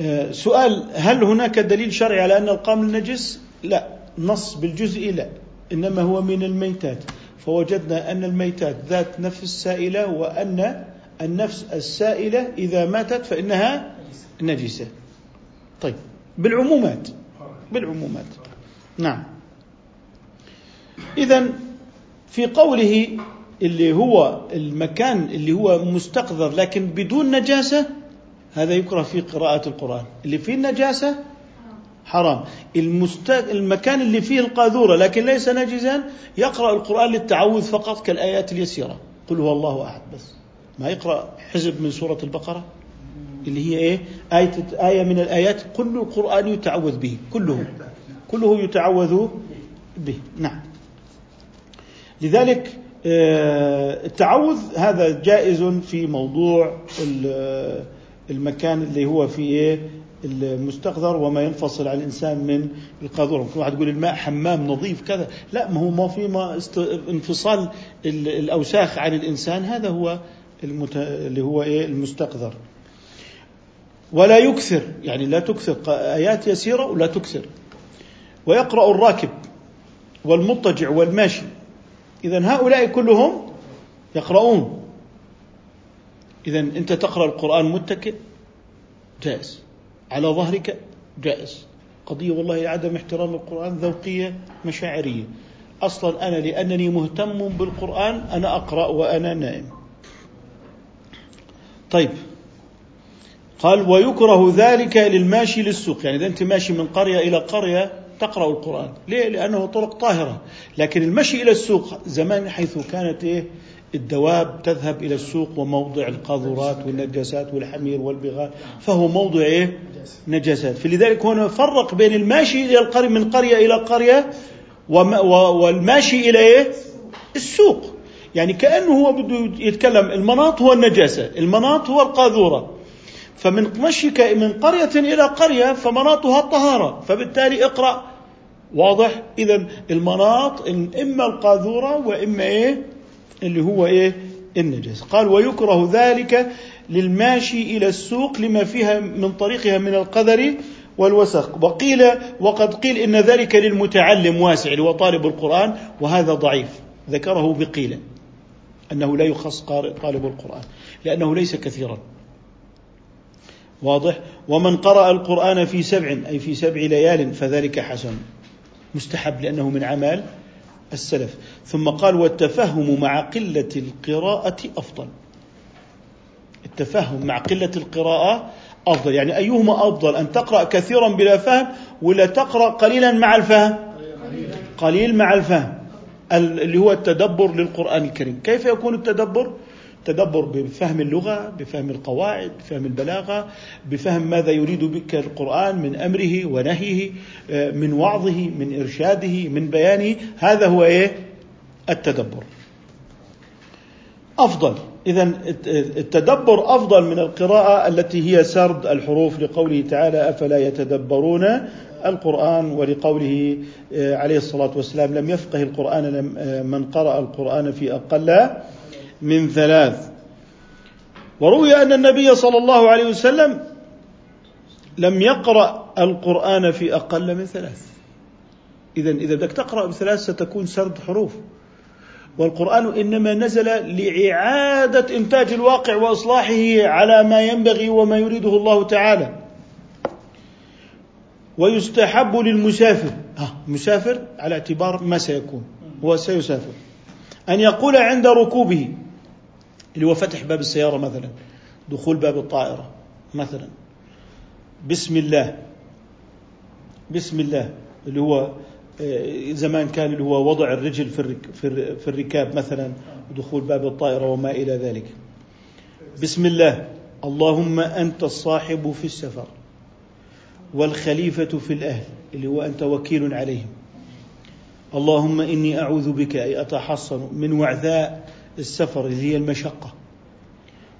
آه، سؤال هل هناك دليل شرعي على أن القمل نجس؟ لا. نص بالجزء لا. إنما هو من الميتات. فوجدنا أن الميتات ذات نفس سائلة وأن النفس السائلة إذا ماتت فإنها نجسة. طيب. بالعمومات. بالعمومات. نعم. إذا في قوله اللي هو المكان اللي هو مستقذر لكن بدون نجاسة هذا يكره في قراءة القرآن. اللي فيه النجاسة حرام. المست... المكان اللي فيه القاذورة لكن ليس نجزا يقرأ القرآن للتعوذ فقط كالآيات اليسيرة. قل هو الله أحد بس. ما يقرأ حزب من سورة البقرة؟ اللي هي إيه؟ آية, آية من الآيات كل القرآن يتعوذ به كله كله يتعوذ به. نعم. لذلك آه، التعوذ هذا جائز في موضوع المكان اللي هو فيه إيه؟ المستقذر وما ينفصل عن الإنسان من القاذوره، ممكن واحد يقول الماء حمام نظيف كذا، لا ما هو ما في ما. انفصال الأوساخ عن الإنسان. هذا هو المت... اللي هو إيه؟ المستقذر. ولا يكثر يعني لا تكثر. آيات يسيرة ولا تكثر. ويقرأ الراكب والمضطجع والماشي. إذا هؤلاء كلهم يقرؤون. إذا أنت تقرأ القرآن متكئ؟ جائز. على ظهرك؟ جائز. قضية والله عدم احترام القرآن ذوقية مشاعرية. أصلا أنا لأنني مهتم بالقرآن أنا أقرأ وأنا نائم. طيب. قال ويكره ذلك للماشي للسوق. يعني إذا أنت ماشي من قرية إلى قرية تقرأ القرآن. ليه؟ لأنه طرق طاهرة. لكن المشي إلى السوق زمان حيث كانت إيه؟ الدواب تذهب إلى السوق وموضع القاذورات والنجاسات والحمير والبغال فهو موضع إيه؟ نجاسات. فلذلك هنا فرق بين الماشي إلى القرية من قرية إلى قرية والماشي إلى إيه؟ السوق. يعني كأنه هو بده يتكلم المناط هو النجاسة المناط هو القاذورة. فمن مشيك من قرية إلى قرية فمناطها الطهارة فبالتالي اقرأ. واضح؟ إذا المناط إما القاذورة وإما إيه؟ اللي هو إيه؟ النجس قال ويكره ذلك للماشي إلى السوق لما فيها من طريقها من القذر والوسخ. وقيل وقد قيل إن ذلك للمتعلم واسع اللي هو طالب القرآن وهذا ضعيف. ذكره بقيل. أنه لا يخص قارئ طالب القرآن لأنه ليس كثيرا. واضح؟ ومن قرأ القرآن في سبع أي في سبع ليال فذلك حسن. مستحب لأنه من عمل السلف. ثم قال والتفهم مع قلة القراءة أفضل. التفهم مع قلة القراءة أفضل. يعني أيهما أفضل أن تقرأ كثيرا بلا فهم ولا تقرأ قليلا مع الفهم؟ قليل مع الفهم. اللي هو التدبر للقرآن الكريم. كيف يكون التدبر؟ تدبر بفهم اللغة بفهم القواعد بفهم البلاغة بفهم ماذا يريد بك القرآن من أمره ونهيه آه، من وعظه من إرشاده من بيانه. هذا هو إيه؟ التدبر. أفضل. إذا التدبر أفضل من القراءة التي هي سرد الحروف لقوله تعالى أفلا يتدبرون القرآن ولقوله آه، عليه الصلاة والسلام لم يفقه القرآن آه، من قرأ القرآن في أقل من ثلاث. وروي أن النبي صلى الله عليه وسلم لم يقرأ القرآن في أقل من ثلاث. إذا إذا بدك تقرأ بثلاث ستكون سرد حروف. والقرآن إنما نزل لإعادة إنتاج الواقع وإصلاحه على ما ينبغي وما يريده الله تعالى. ويستحب للمسافر. ها مسافر على اعتبار ما سيكون. هو سيسافر. أن يقول عند ركوبه اللي هو فتح باب السيارة مثلا دخول باب الطائرة مثلا. بسم الله. بسم الله. اللي هو آه، زمان كان اللي هو وضع الرجل في في الركاب مثلا ودخول باب الطائرة وما إلى ذلك. بسم الله. اللهم أنت الصاحب في السفر. والخليفة في الأهل اللي هو أنت وكيل عليهم. اللهم إني أعوذ بك أي أتحصن من وعثاء السفر اللي هي المشقة.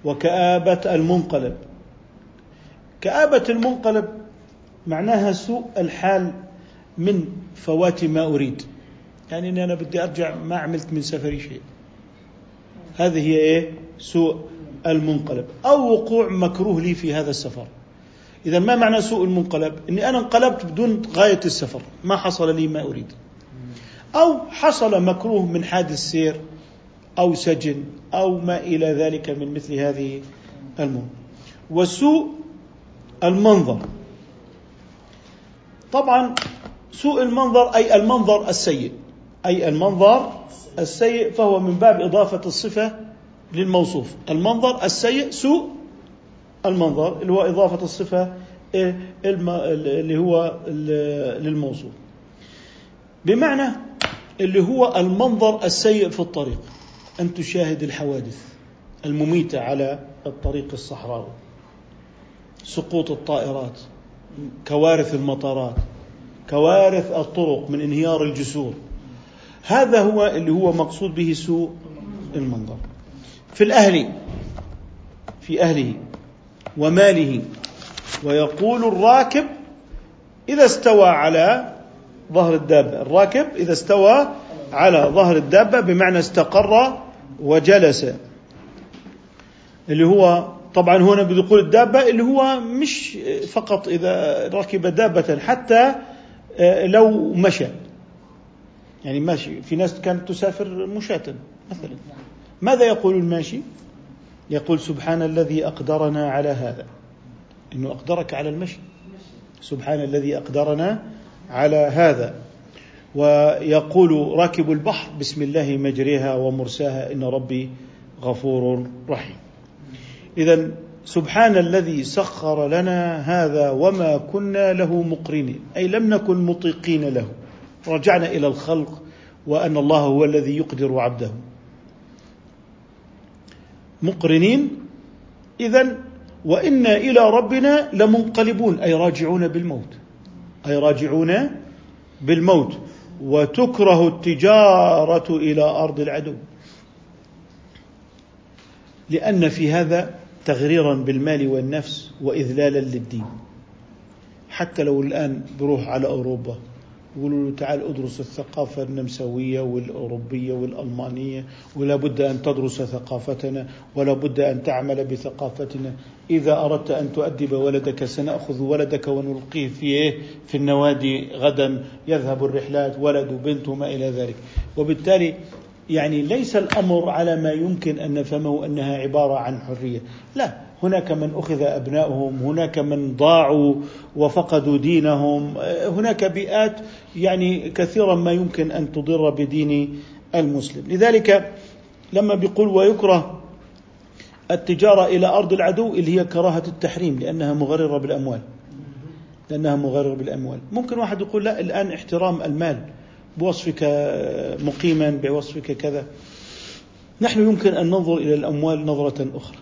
وكآبة المنقلب. كآبة المنقلب معناها سوء الحال من فوات ما أريد. يعني أنا بدي أرجع ما عملت من سفري شيء. هذه هي إيه؟ سوء المنقلب. أو وقوع مكروه لي في هذا السفر. إذا ما معنى سوء المنقلب؟ أني أنا انقلبت بدون غاية السفر. ما حصل لي ما أريد. أو حصل مكروه من حادث سير أو سجن أو ما إلى ذلك من مثل هذه المنظر وسوء المنظر. طبعا سوء المنظر أي المنظر السيء. أي المنظر السيء فهو من باب إضافة الصفة للموصوف. المنظر السيء سوء المنظر اللي هو إضافة الصفة إيه؟ اللي هو للموصوف بمعنى اللي هو المنظر السيء في الطريق. أن تشاهد الحوادث المميتة على الطريق الصحراوي. سقوط الطائرات كوارث المطارات كوارث الطرق من انهيار الجسور. هذا هو اللي هو مقصود به سوء المنظر. في الأهل في أهله وماله. ويقول الراكب إذا استوى على ظهر الدابة. الراكب إذا استوى على ظهر الدابة بمعنى استقر وجلس. اللي هو طبعا هنا بدخول الدابة اللي هو مش فقط إذا ركب دابة حتى لو مشى. يعني ماشي. في ناس كانت تسافر مشاة مثلا. ماذا يقول الماشي؟ يقول سبحان الذي أقدرنا على هذا. إنه أقدرك على المشي. سبحان الذي أقدرنا على هذا. ويقول راكب البحر بسم الله مجريها ومرساها إن ربي غفور رحيم. إذا سبحان الذي سخر لنا هذا وما كنا له مقرنين. أي لم نكن مطيقين له. رجعنا إلى الخلق وأن الله هو الذي يقدر عبده. مقرنين. اذا وإنا إلى ربنا لمنقلبون أي راجعون بالموت. أي راجعون بالموت. وتكره التجارة إلى أرض العدو. لأن في هذا تغريرا بالمال والنفس واذلالا للدين. حتى لو الآن بروح على أوروبا. يقولوا له تعال ادرس الثقافة النمساوية والأوروبية والألمانية ولا بد أن تدرس ثقافتنا ولا بد أن تعمل بثقافتنا. إذا أردت أن تؤدب ولدك سنأخذ ولدك ونلقيه في؟ في النوادي غدا. يذهب الرحلات ولد وبنت وما إلى ذلك. وبالتالي يعني ليس الأمر على ما يمكن أن نفهمه أنها عبارة عن حرية. لا. هناك من أخذ أبنائهم هناك من ضاعوا وفقدوا دينهم هناك بيئات يعني كثيرا ما يمكن أن تضر بدين المسلم. لذلك لما بيقول ويكره التجارة إلى أرض العدو اللي هي كراهة التحريم لأنها مغررة بالأموال. لأنها مغررة بالأموال. ممكن واحد يقول لا الآن احترام المال. بوصفك مقيما بوصفك كذا. نحن يمكن أن ننظر إلى الأموال نظرة أخرى.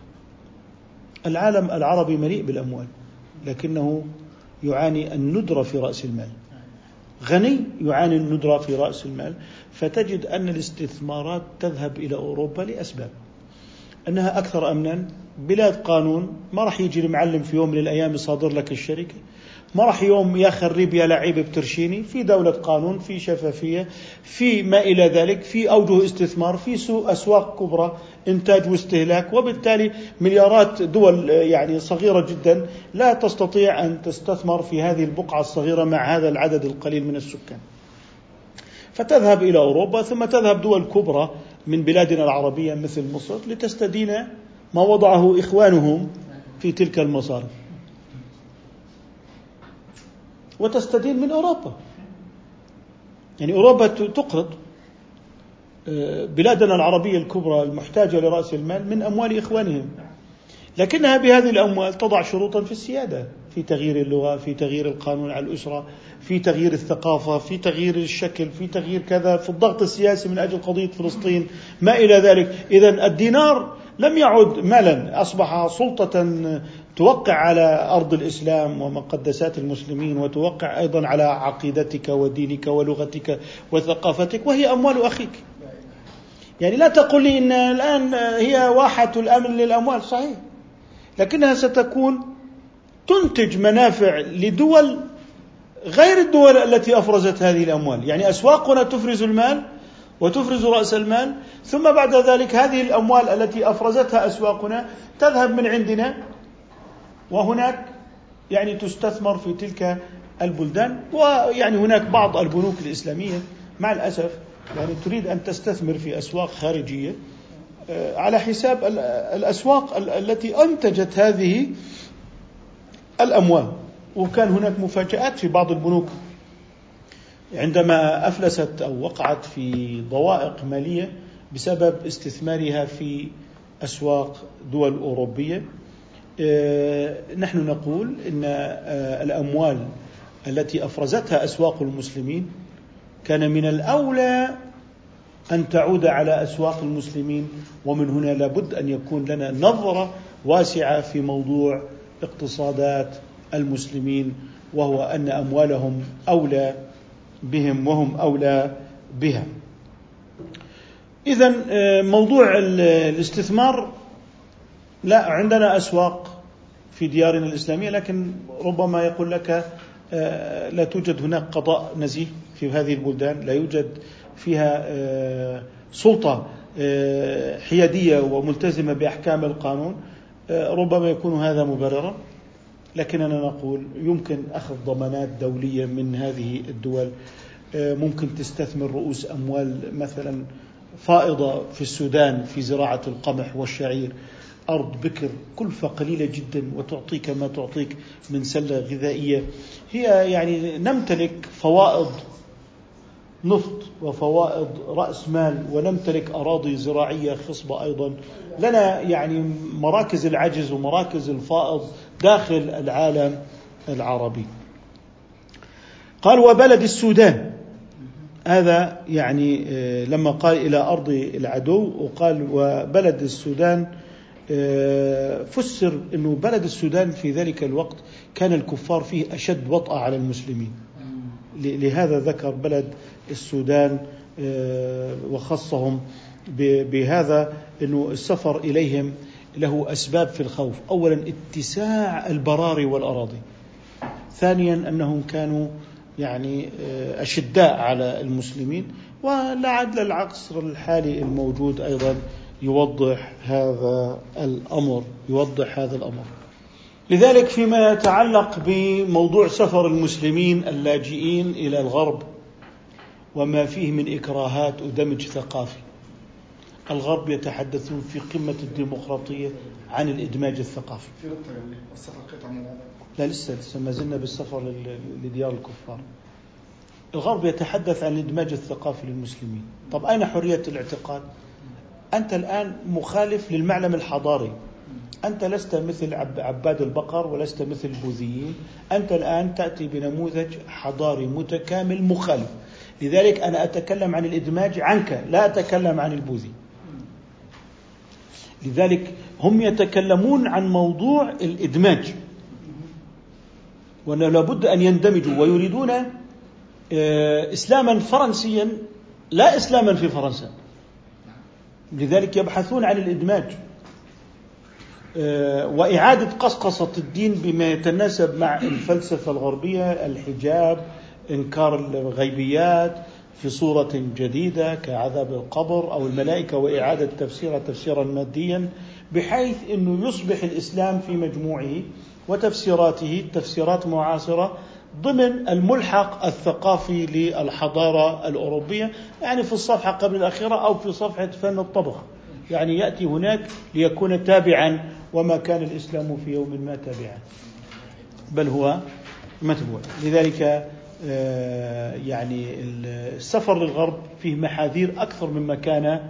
العالم العربي مليء بالأموال لكنه يعاني الندرة في رأس المال. غني يعاني الندرة في رأس المال. فتجد أن الاستثمارات تذهب إلى أوروبا لأسباب. أنها أكثر امنا بلاد قانون ما راح يجي المعلم في يوم من الأيام يصادر لك الشركة. ما راح يوم يا خريب يا لعيب بترشيني في دولة قانون في شفافية في ما إلى ذلك في أوجه استثمار في سوق أسواق كبرى إنتاج واستهلاك وبالتالي مليارات دول يعني صغيرة جدا لا تستطيع أن تستثمر في هذه البقعة الصغيرة مع هذا العدد القليل من السكان. فتذهب إلى أوروبا ثم تذهب دول كبرى من بلادنا العربية مثل مصر لتستدين ما وضعه إخوانهم في تلك المصارف. وتستدين من أوروبا. يعني أوروبا تقرض آه، بلادنا العربية الكبرى المحتاجة لرأس المال من أموال إخوانهم. لكنها بهذه الأموال تضع شروطا في السيادة في تغيير اللغة في تغيير القانون على الأسرة في تغيير الثقافة في تغيير الشكل في تغيير كذا في الضغط السياسي من أجل قضية فلسطين ما إلى ذلك. إذا الدينار لم يعد مالا أصبح سلطة توقع على أرض الإسلام ومقدسات المسلمين وتوقع أيضا على عقيدتك ودينك ولغتك وثقافتك وهي أموال أخيك. يعني لا تقل لي إن الآن هي واحة الأمن للأموال صحيح. لكنها ستكون تنتج منافع لدول غير الدول التي أفرزت هذه الأموال، يعني أسواقنا تفرز المال وتفرز رأس المال، ثم بعد ذلك هذه الأموال التي أفرزتها أسواقنا تذهب من عندنا وهناك يعني تستثمر في تلك البلدان ويعني هناك بعض البنوك الإسلامية مع الأسف يعني تريد أن تستثمر في أسواق خارجية آه، على حساب الأسواق التي أنتجت هذه الأموال. وكان هناك مفاجآت في بعض البنوك. عندما أفلست أو وقعت في ضوائق مالية بسبب استثمارها في أسواق دول أوروبية نحن نقول إن آه، الأموال التي أفرزتها أسواق المسلمين كان من الأولى أن تعود على أسواق المسلمين ومن هنا لابد أن يكون لنا نظرة واسعة في موضوع اقتصادات المسلمين وهو أن أموالهم أولى بهم وهم أولى بها. اذا آه، موضوع الاستثمار لا عندنا أسواق في ديارنا الإسلامية لكن ربما يقول لك آه، لا توجد هناك قضاء نزيه في هذه البلدان لا يوجد فيها آه، سلطة آه، حيادية وملتزمة بأحكام القانون. ربما يكون هذا مبررا لكننا نقول يمكن أخذ ضمانات دولية من هذه الدول ممكن تستثمر رؤوس أموال مثلا فائضة في السودان في زراعة القمح والشعير. أرض بكر كلفة قليلة جدا وتعطيك ما تعطيك من سلة غذائية. هي يعني نمتلك فوائض نفط وفوائد رأس مال ونمتلك أراضي زراعية خصبة أيضا. لنا يعني مراكز العجز ومراكز الفائض داخل العالم العربي. قال وبلد السودان. هذا يعني آه، لما قال إلى أرض العدو وقال وبلد السودان فسر أنه بلد السودان في ذلك الوقت كان الكفار فيه أشد وطأة على المسلمين. لهذا ذكر بلد السودان آه، وخصهم بهذا إنه السفر إليهم له أسباب في الخوف، اولا اتساع البراري والأراضي. ثانيا أنهم كانوا يعني آه، أشداء على المسلمين. ولعل العصر الحالي الموجود أيضا يوضح هذا الأمر، يوضح هذا الأمر. لذلك فيما يتعلق بموضوع سفر المسلمين اللاجئين إلى الغرب وما فيه من إكراهات ودمج ثقافي. الغرب يتحدثون في قمة الديمقراطية عن الإدماج الثقافي. يعني لا لسه لسه ما زلنا بالسفر لديار الكفار. الغرب يتحدث عن الإدماج الثقافي للمسلمين. طب أين حرية الاعتقاد؟ أنت الآن مخالف للمعلم الحضاري. أنت لست مثل عباد البقر ولست مثل البوذيين. أنت الآن تأتي بنموذج حضاري متكامل مخالف. لذلك أنا أتكلم عن الإدماج عنك لا أتكلم عن البوذي. لذلك هم يتكلمون عن موضوع الإدماج. وأنه لابد أن يندمجوا ويريدون آه، إسلاما فرنسيا لا إسلاما في فرنسا. لذلك يبحثون عن الإدماج. آه، وإعادة قصقصة الدين بما يتناسب مع الفلسفة الغربية الحجاب إنكار الغيبيات في صورة جديدة كعذاب القبر أو الملائكة وإعادة تفسيرها تفسيرا ماديا بحيث أنه يصبح الإسلام في مجموعه وتفسيراته تفسيرات معاصرة ضمن الملحق الثقافي للحضارة الأوروبية يعني في الصفحة قبل الأخيرة أو في صفحة فن الطبخ. يعني يأتي هناك ليكون تابعا وما كان الإسلام في يوم ما تابعا. بل هو متبوع. لذلك آه، يعني السفر للغرب فيه محاذير أكثر مما كان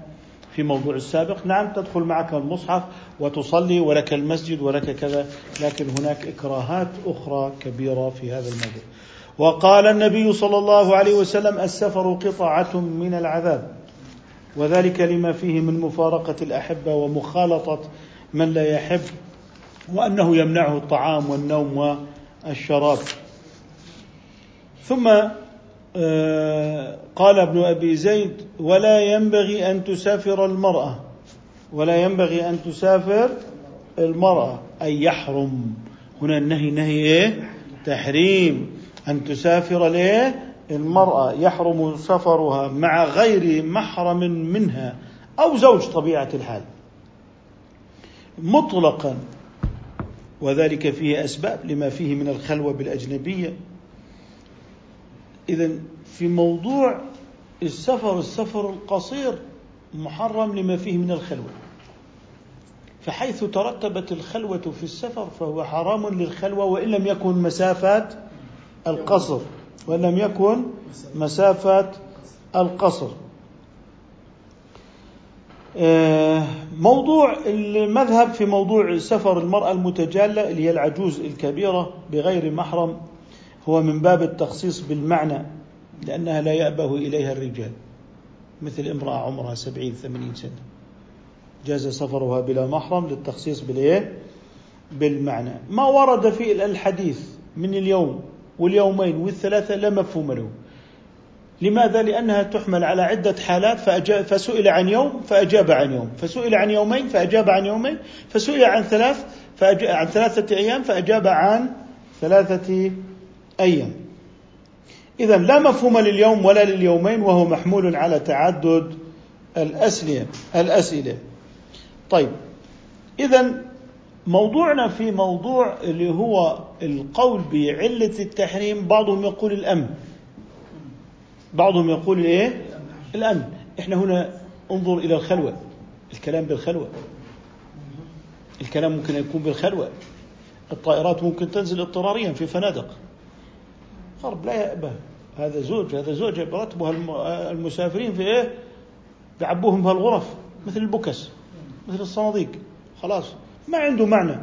في موضوع السابق. نعم تدخل معك المصحف وتصلي ولك المسجد ولك كذا لكن هناك إكراهات أخرى كبيرة في هذا الموضوع. وقال النبي صلى الله عليه وسلم السفر قطعة من العذاب وذلك لما فيه من مفارقة الأحبة ومخالطة من لا يحب وأنه يمنعه الطعام والنوم والشراب. ثم قال ابن أبي زيد ولا ينبغي أن تسافر المرأة. ولا ينبغي أن تسافر المرأة. أي يحرم. هنا النهي نهي إيه؟ تحريم. أن تسافر ليه المرأة. يحرم سفرها مع غير محرم منها. أو زوج طبيعة الحال. مطلقا. وذلك فيه أسباب لما فيه من الخلوة بالأجنبية. إذا في موضوع السفر السفر القصير محرم لما فيه من الخلوة. فحيث ترتبت الخلوة في السفر فهو حرام للخلوة وإن لم يكن مسافات القصر. وإن لم يكن مسافة القصر. آه، موضوع المذهب في موضوع سفر المرأة المتجالة اللي هي العجوز الكبيرة بغير محرم هو من باب التخصيص بالمعنى لأنها لا يأبه إليها الرجال مثل امرأة عمرها سبعين ثمانين سنة جاز سفرها بلا محرم للتخصيص بالإيه؟ بالمعنى ما ورد في الحديث من اليوم واليومين والثلاثة لا مفهوم له لماذا؟ لأنها تحمل على عدة حالات فأجاب فسئل عن يوم فأجاب عن يوم فسئل عن يومين فأجاب عن يومين فسئل عن ثلاث عن ثلاثة أيام فأجاب عن ثلاثة أيام إذا لا مفهوم لليوم ولا لليومين وهو محمول على تعدد الأسئلة الأسئلة. طيب إذا موضوعنا في موضوع اللي هو القول بعلة التحريم بعضهم يقول الأمن. بعضهم يقول إيه؟ الأمن. إحنا هنا انظر إلى الخلوة. الكلام بالخلوة. الكلام ممكن يكون بالخلوة. الطائرات ممكن تنزل اضطراريا في فنادق. غرب لا يأبه. هذا زوج هذا زوجة برتبها المسافرين في إيه؟ بيعبوهم بهالغرف مثل البكس مثل الصناديق. خلاص ما عنده معنى.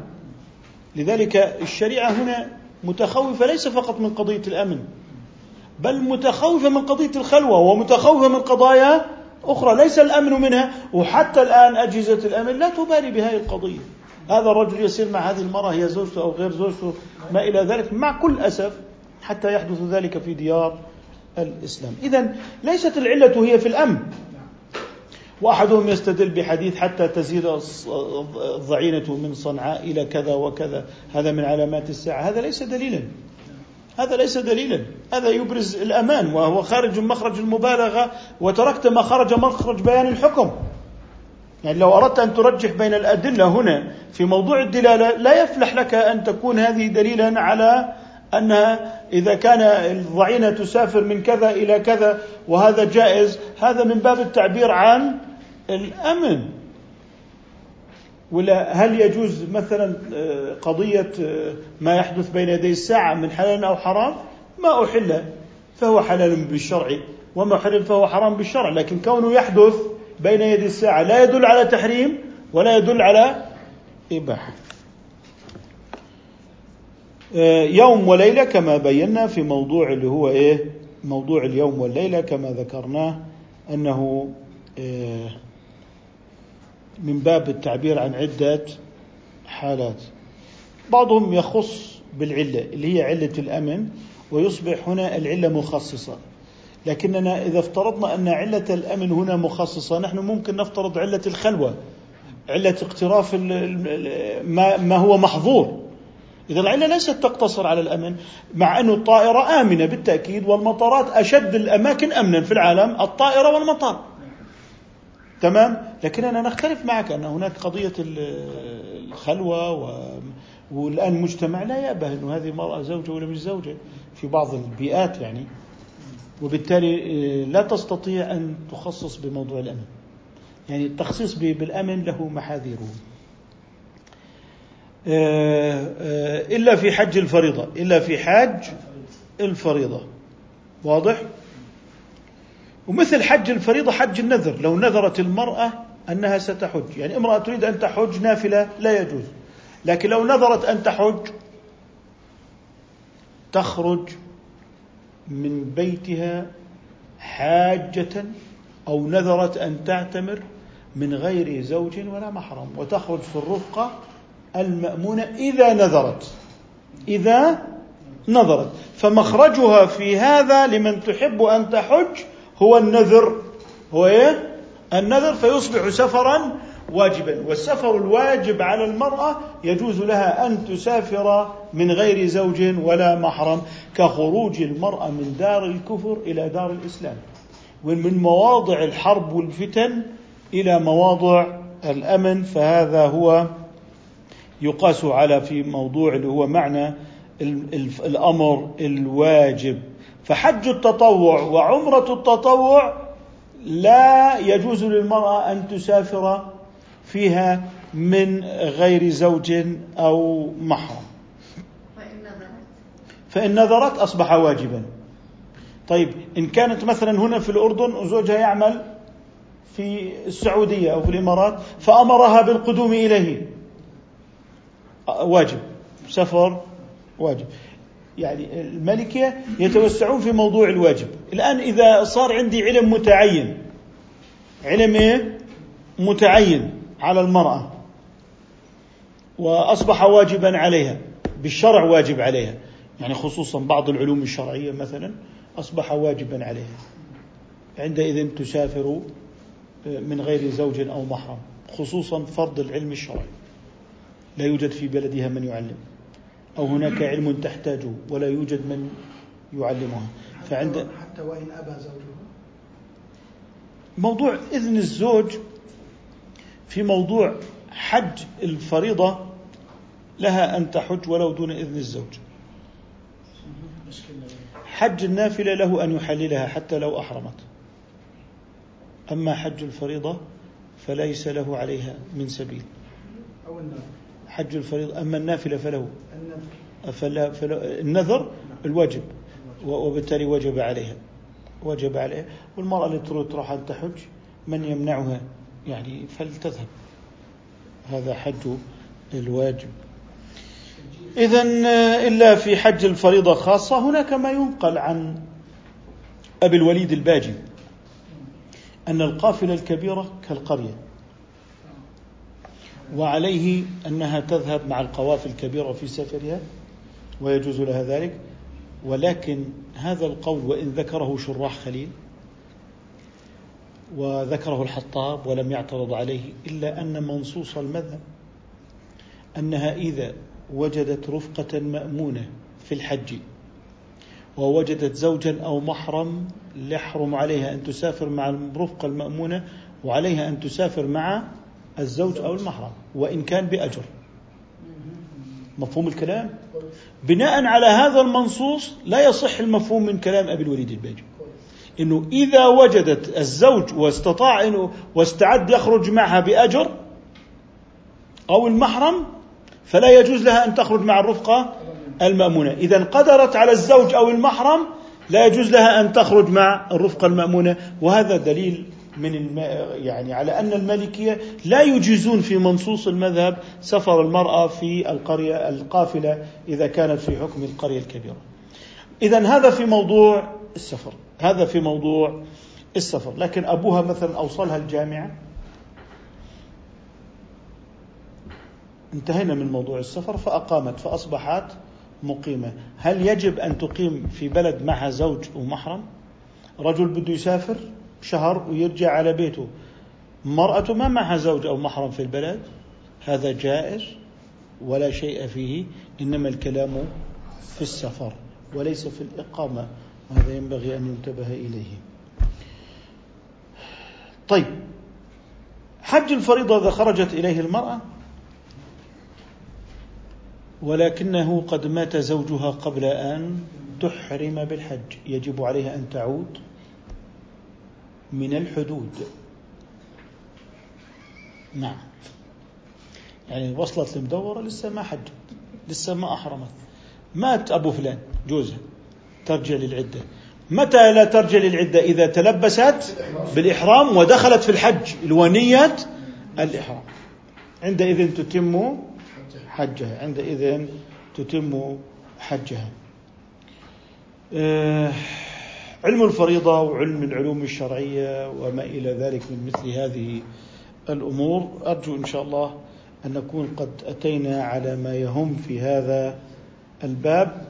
لذلك الشريعة هنا متخوفة ليس فقط من قضية الأمن بل متخوفة من قضية الخلوة ومتخوفة من قضايا أخرى. ليس الأمن منها وحتى الآن أجهزة الأمن لا تبالي بهذه القضية. هذا الرجل يسير مع هذه المرأة هي زوجته أو غير زوجته ما إلى يذلك مع كل أسف حتى يحدث ذلك في ديار الإسلام. إذا ليست العلة هي في الأمن. وأحدهم يستدل بحديث حتى تزيد الضعينة من صنعاء إلى كذا وكذا. هذا من علامات الساعة. هذا ليس دليلا. هذا ليس دليلا. هذا يبرز الأمان وهو خارج مخرج المبالغة. وتركت ما خرج مخرج بيان الحكم. يعني لو أردت أن ترجح بين الأدلة هنا في موضوع الدلالة لا يفلح لك أن تكون هذه دليلا على أنها إذا كان الضعينة تسافر من كذا إلى كذا وهذا جائز هذا من باب التعبير عن الأمن. ولا هل يجوز مثلا آه، قضية آه، ما يحدث بين يدي الساعة من حلال أو حرام؟ ما أحل فهو حلال بالشرع وما حرم فهو حرام بالشرع. لكن كونه يحدث بين يدي الساعة لا يدل على تحريم ولا يدل على آه، يوم وليلة كما بينا في موضوع اللي هو إيه؟ موضوع اليوم والليلة كما ذكرناه أنه من باب التعبير عن عدة حالات. بعضهم يخص بالعلة اللي هي علة الأمن ويصبح هنا العلة مخصصة. لكننا إذا افترضنا أن علة الأمن هنا مخصصة نحن ممكن نفترض علة الخلوة علة اقتراف ما هو محظور. إذا العلة ليست تقتصر على الأمن مع أن الطائرة آمنة بالتأكيد والمطارات أشد الأماكن أمنا في العالم الطائرة والمطار. تمام؟ لكننا نختلف معك أن هناك قضية الخلوة و... والآن المجتمع لا يأبه أنه هذه المرأة زوجة ولا مش زوجة في بعض البيئات يعني. وبالتالي آه، لا تستطيع أن تخصص بموضوع الأمن. يعني التخصيص بالأمن له محاذيره. إلا في حج الفريضة. إلا في حج الفريضة. واضح؟ ومثل حج الفريضة حج النذر. لو نذرت المرأة أنها ستحج. يعني امرأة تريد أن تحج نافلة لا يجوز. لكن لو نذرت أن تحج تخرج من بيتها حاجة أو نذرت أن تعتمر من غير زوج ولا محرم. وتخرج في الرفقة المأمونة إذا نذرت. إذا نذرت. فمخرجها في هذا لمن تحب أن تحج هو النذر. هو إيه؟ النذر فيصبح سفرا واجبا. والسفر الواجب على المرأة يجوز لها أن تسافر من غير زوج ولا محرم كخروج المرأة من دار الكفر إلى دار الإسلام. ومن مواضع الحرب والفتن إلى مواضع الأمن فهذا هو يقاس على في موضوع اللي هو معنى الأمر الواجب. فحج التطوع وعمرة التطوع لا يجوز للمرأة أن تسافر فيها من غير زوج أو محرم. فإن نذرت أصبح واجبا. طيب إن كانت مثلا هنا في الأردن وزوجها يعمل في السعودية أو في الإمارات فأمرها بالقدوم إليه. واجب. سفر واجب. يعني الملكة يتوسعون في موضوع الواجب. الآن إذا صار عندي علم متعين. علم إيه؟ متعين على المرأة. وأصبح واجبا عليها. بالشرع واجب عليها. يعني خصوصا بعض العلوم الشرعية مثلا أصبح واجبا عليها. عندئذ تسافر من غير زوج أو محرم. خصوصا فرض العلم الشرعي. لا يوجد في بلدها من يعلم أو هناك علم تحتاجه ولا يوجد من يعلمها. فعند حتى وإن أبى زوجه موضوع إذن الزوج في موضوع حج الفريضة لها أن تحج ولو دون إذن الزوج. حج النافلة له أن يحللها حتى لو أحرمت. أما حج الفريضة فليس له عليها من سبيل. أو النافلة. حج الفريضة أما النافلة فله. فلا فلا النذر الواجب وبالتالي وجب عليها وجب عليها. والمرأة اللي تريد تروح أن تحج من يمنعها؟ يعني فلتذهب. هذا حج الواجب. إذا إلا في حج الفريضة خاصة هناك ما ينقل عن أبي الوليد الباجي أن القافلة الكبيرة كالقرية. وعليه أنها تذهب مع القوافل الكبيرة في سفرها ويجوز لها ذلك. ولكن هذا القول وإن ذكره شراح خليل وذكره الحطاب ولم يعترض عليه إلا أن منصوص المذهب أنها إذا وجدت رفقة مأمونة في الحج ووجدت زوجا أو محرم يحرم عليها أن تسافر مع الرفقة المأمونة وعليها أن تسافر مع الزوج أو المحرم وإن كان بأجر. مفهوم الكلام؟ بناء على هذا المنصوص لا يصح المفهوم من كلام أبي الوليد الباجي إنه إذا وجدت الزوج واستطاع إنه واستعد يخرج معها بأجر أو المحرم فلا يجوز لها أن تخرج مع الرفقة المأمونة، إذا قدرت على الزوج أو المحرم لا يجوز لها أن تخرج مع الرفقة المأمونة، وهذا دليل من الم... يعني على أن المالكية لا يجيزون في منصوص المذهب سفر المرأة في القرية القافلة إذا كانت في حكم القرية الكبيرة. اذا هذا في موضوع السفر. هذا في موضوع السفر لكن أبوها مثلا أوصلها الجامعة انتهينا من موضوع السفر فأقامت فأصبحت مقيمة هل يجب أن تقيم في بلد معها زوج ومحرم رجل بده يسافر شهر ويرجع على بيته. مرأة ما معها زوج أو محرم في البلد هذا جائز ولا شيء فيه إنما الكلام في السفر وليس في الإقامة وهذا ينبغي أن ينتبه إليه. طيب حج الفريضة إذا خرجت إليه المرأة؟ ولكنه قد مات زوجها قبل أن تحرم بالحج. يجب عليها أن تعود. من الحدود. نعم. يعني وصلت المدورة لسه ما حجت لسه ما أحرمت. مات أبو فلان جوزها ترجع للعدة. متى لا ترجع للعدة؟ إذا تلبست بالإحرام ودخلت في الحج. الونية الإحرام. عندئذ تتم حجها. عندئذ تتم حجها. آه، علم الفريضة وعلم العلوم الشرعية وما إلى ذلك من مثل هذه الأمور. أرجو إن شاء الله أن نكون قد أتينا على ما يهم في هذا الباب.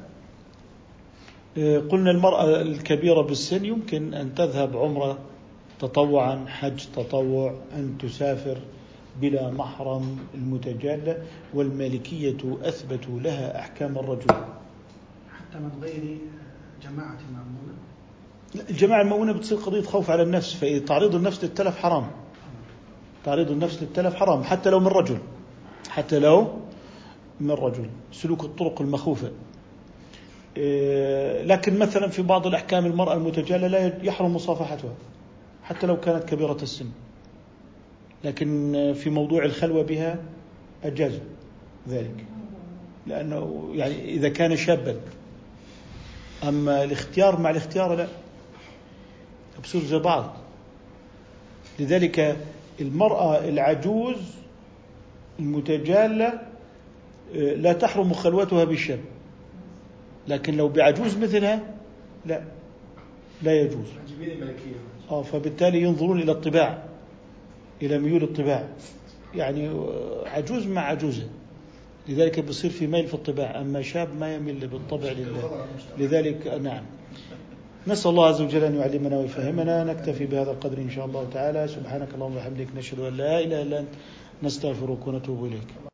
آه، قلنا المرأة الكبيرة بالسن يمكن أن تذهب عمرة تطوعا حج تطوع أن تسافر بلا محرم المتجالة والمالكية أثبتوا لها أحكام الرجل. حتى من غير جماعة مأمونة. الجماعة المأمونة بتصير قضية خوف على النفس فتعريض النفس للتلف حرام. تعريض النفس للتلف حرام حتى لو من رجل. حتى لو من رجل. سلوك الطرق المخوفة. إيه، لكن مثلا في بعض الأحكام المرأة المتجالة لا يحرم مصافحتها حتى لو كانت كبيرة السن. لكن في موضوع الخلوة بها أجاز ذلك. لأنه يعني إذا كان شابا. أما الاختيار مع الاختيار لا. بصير زي بعض. لذلك المرأة العجوز المتجالة إيه، لا تحرم خلوتها بالشاب لكن لو بعجوز مثلها لا لا يجوز. آه فبالتالي ينظرون إلى الطباع إلى ميول الطباع. يعني عجوز مع عجوزه لذلك بصير في ميل في الطباع. أما شاب ما يميل بالطبع لله. لذلك نعم. نسأل الله عز وجل أن يعلمنا ويفهمنا نكتفي بهذا القدر إن شاء الله تعالى. سبحانك اللهم وبحمدك نشهد أن لا إله إلا أنت نستغفرك ونتوب إليك.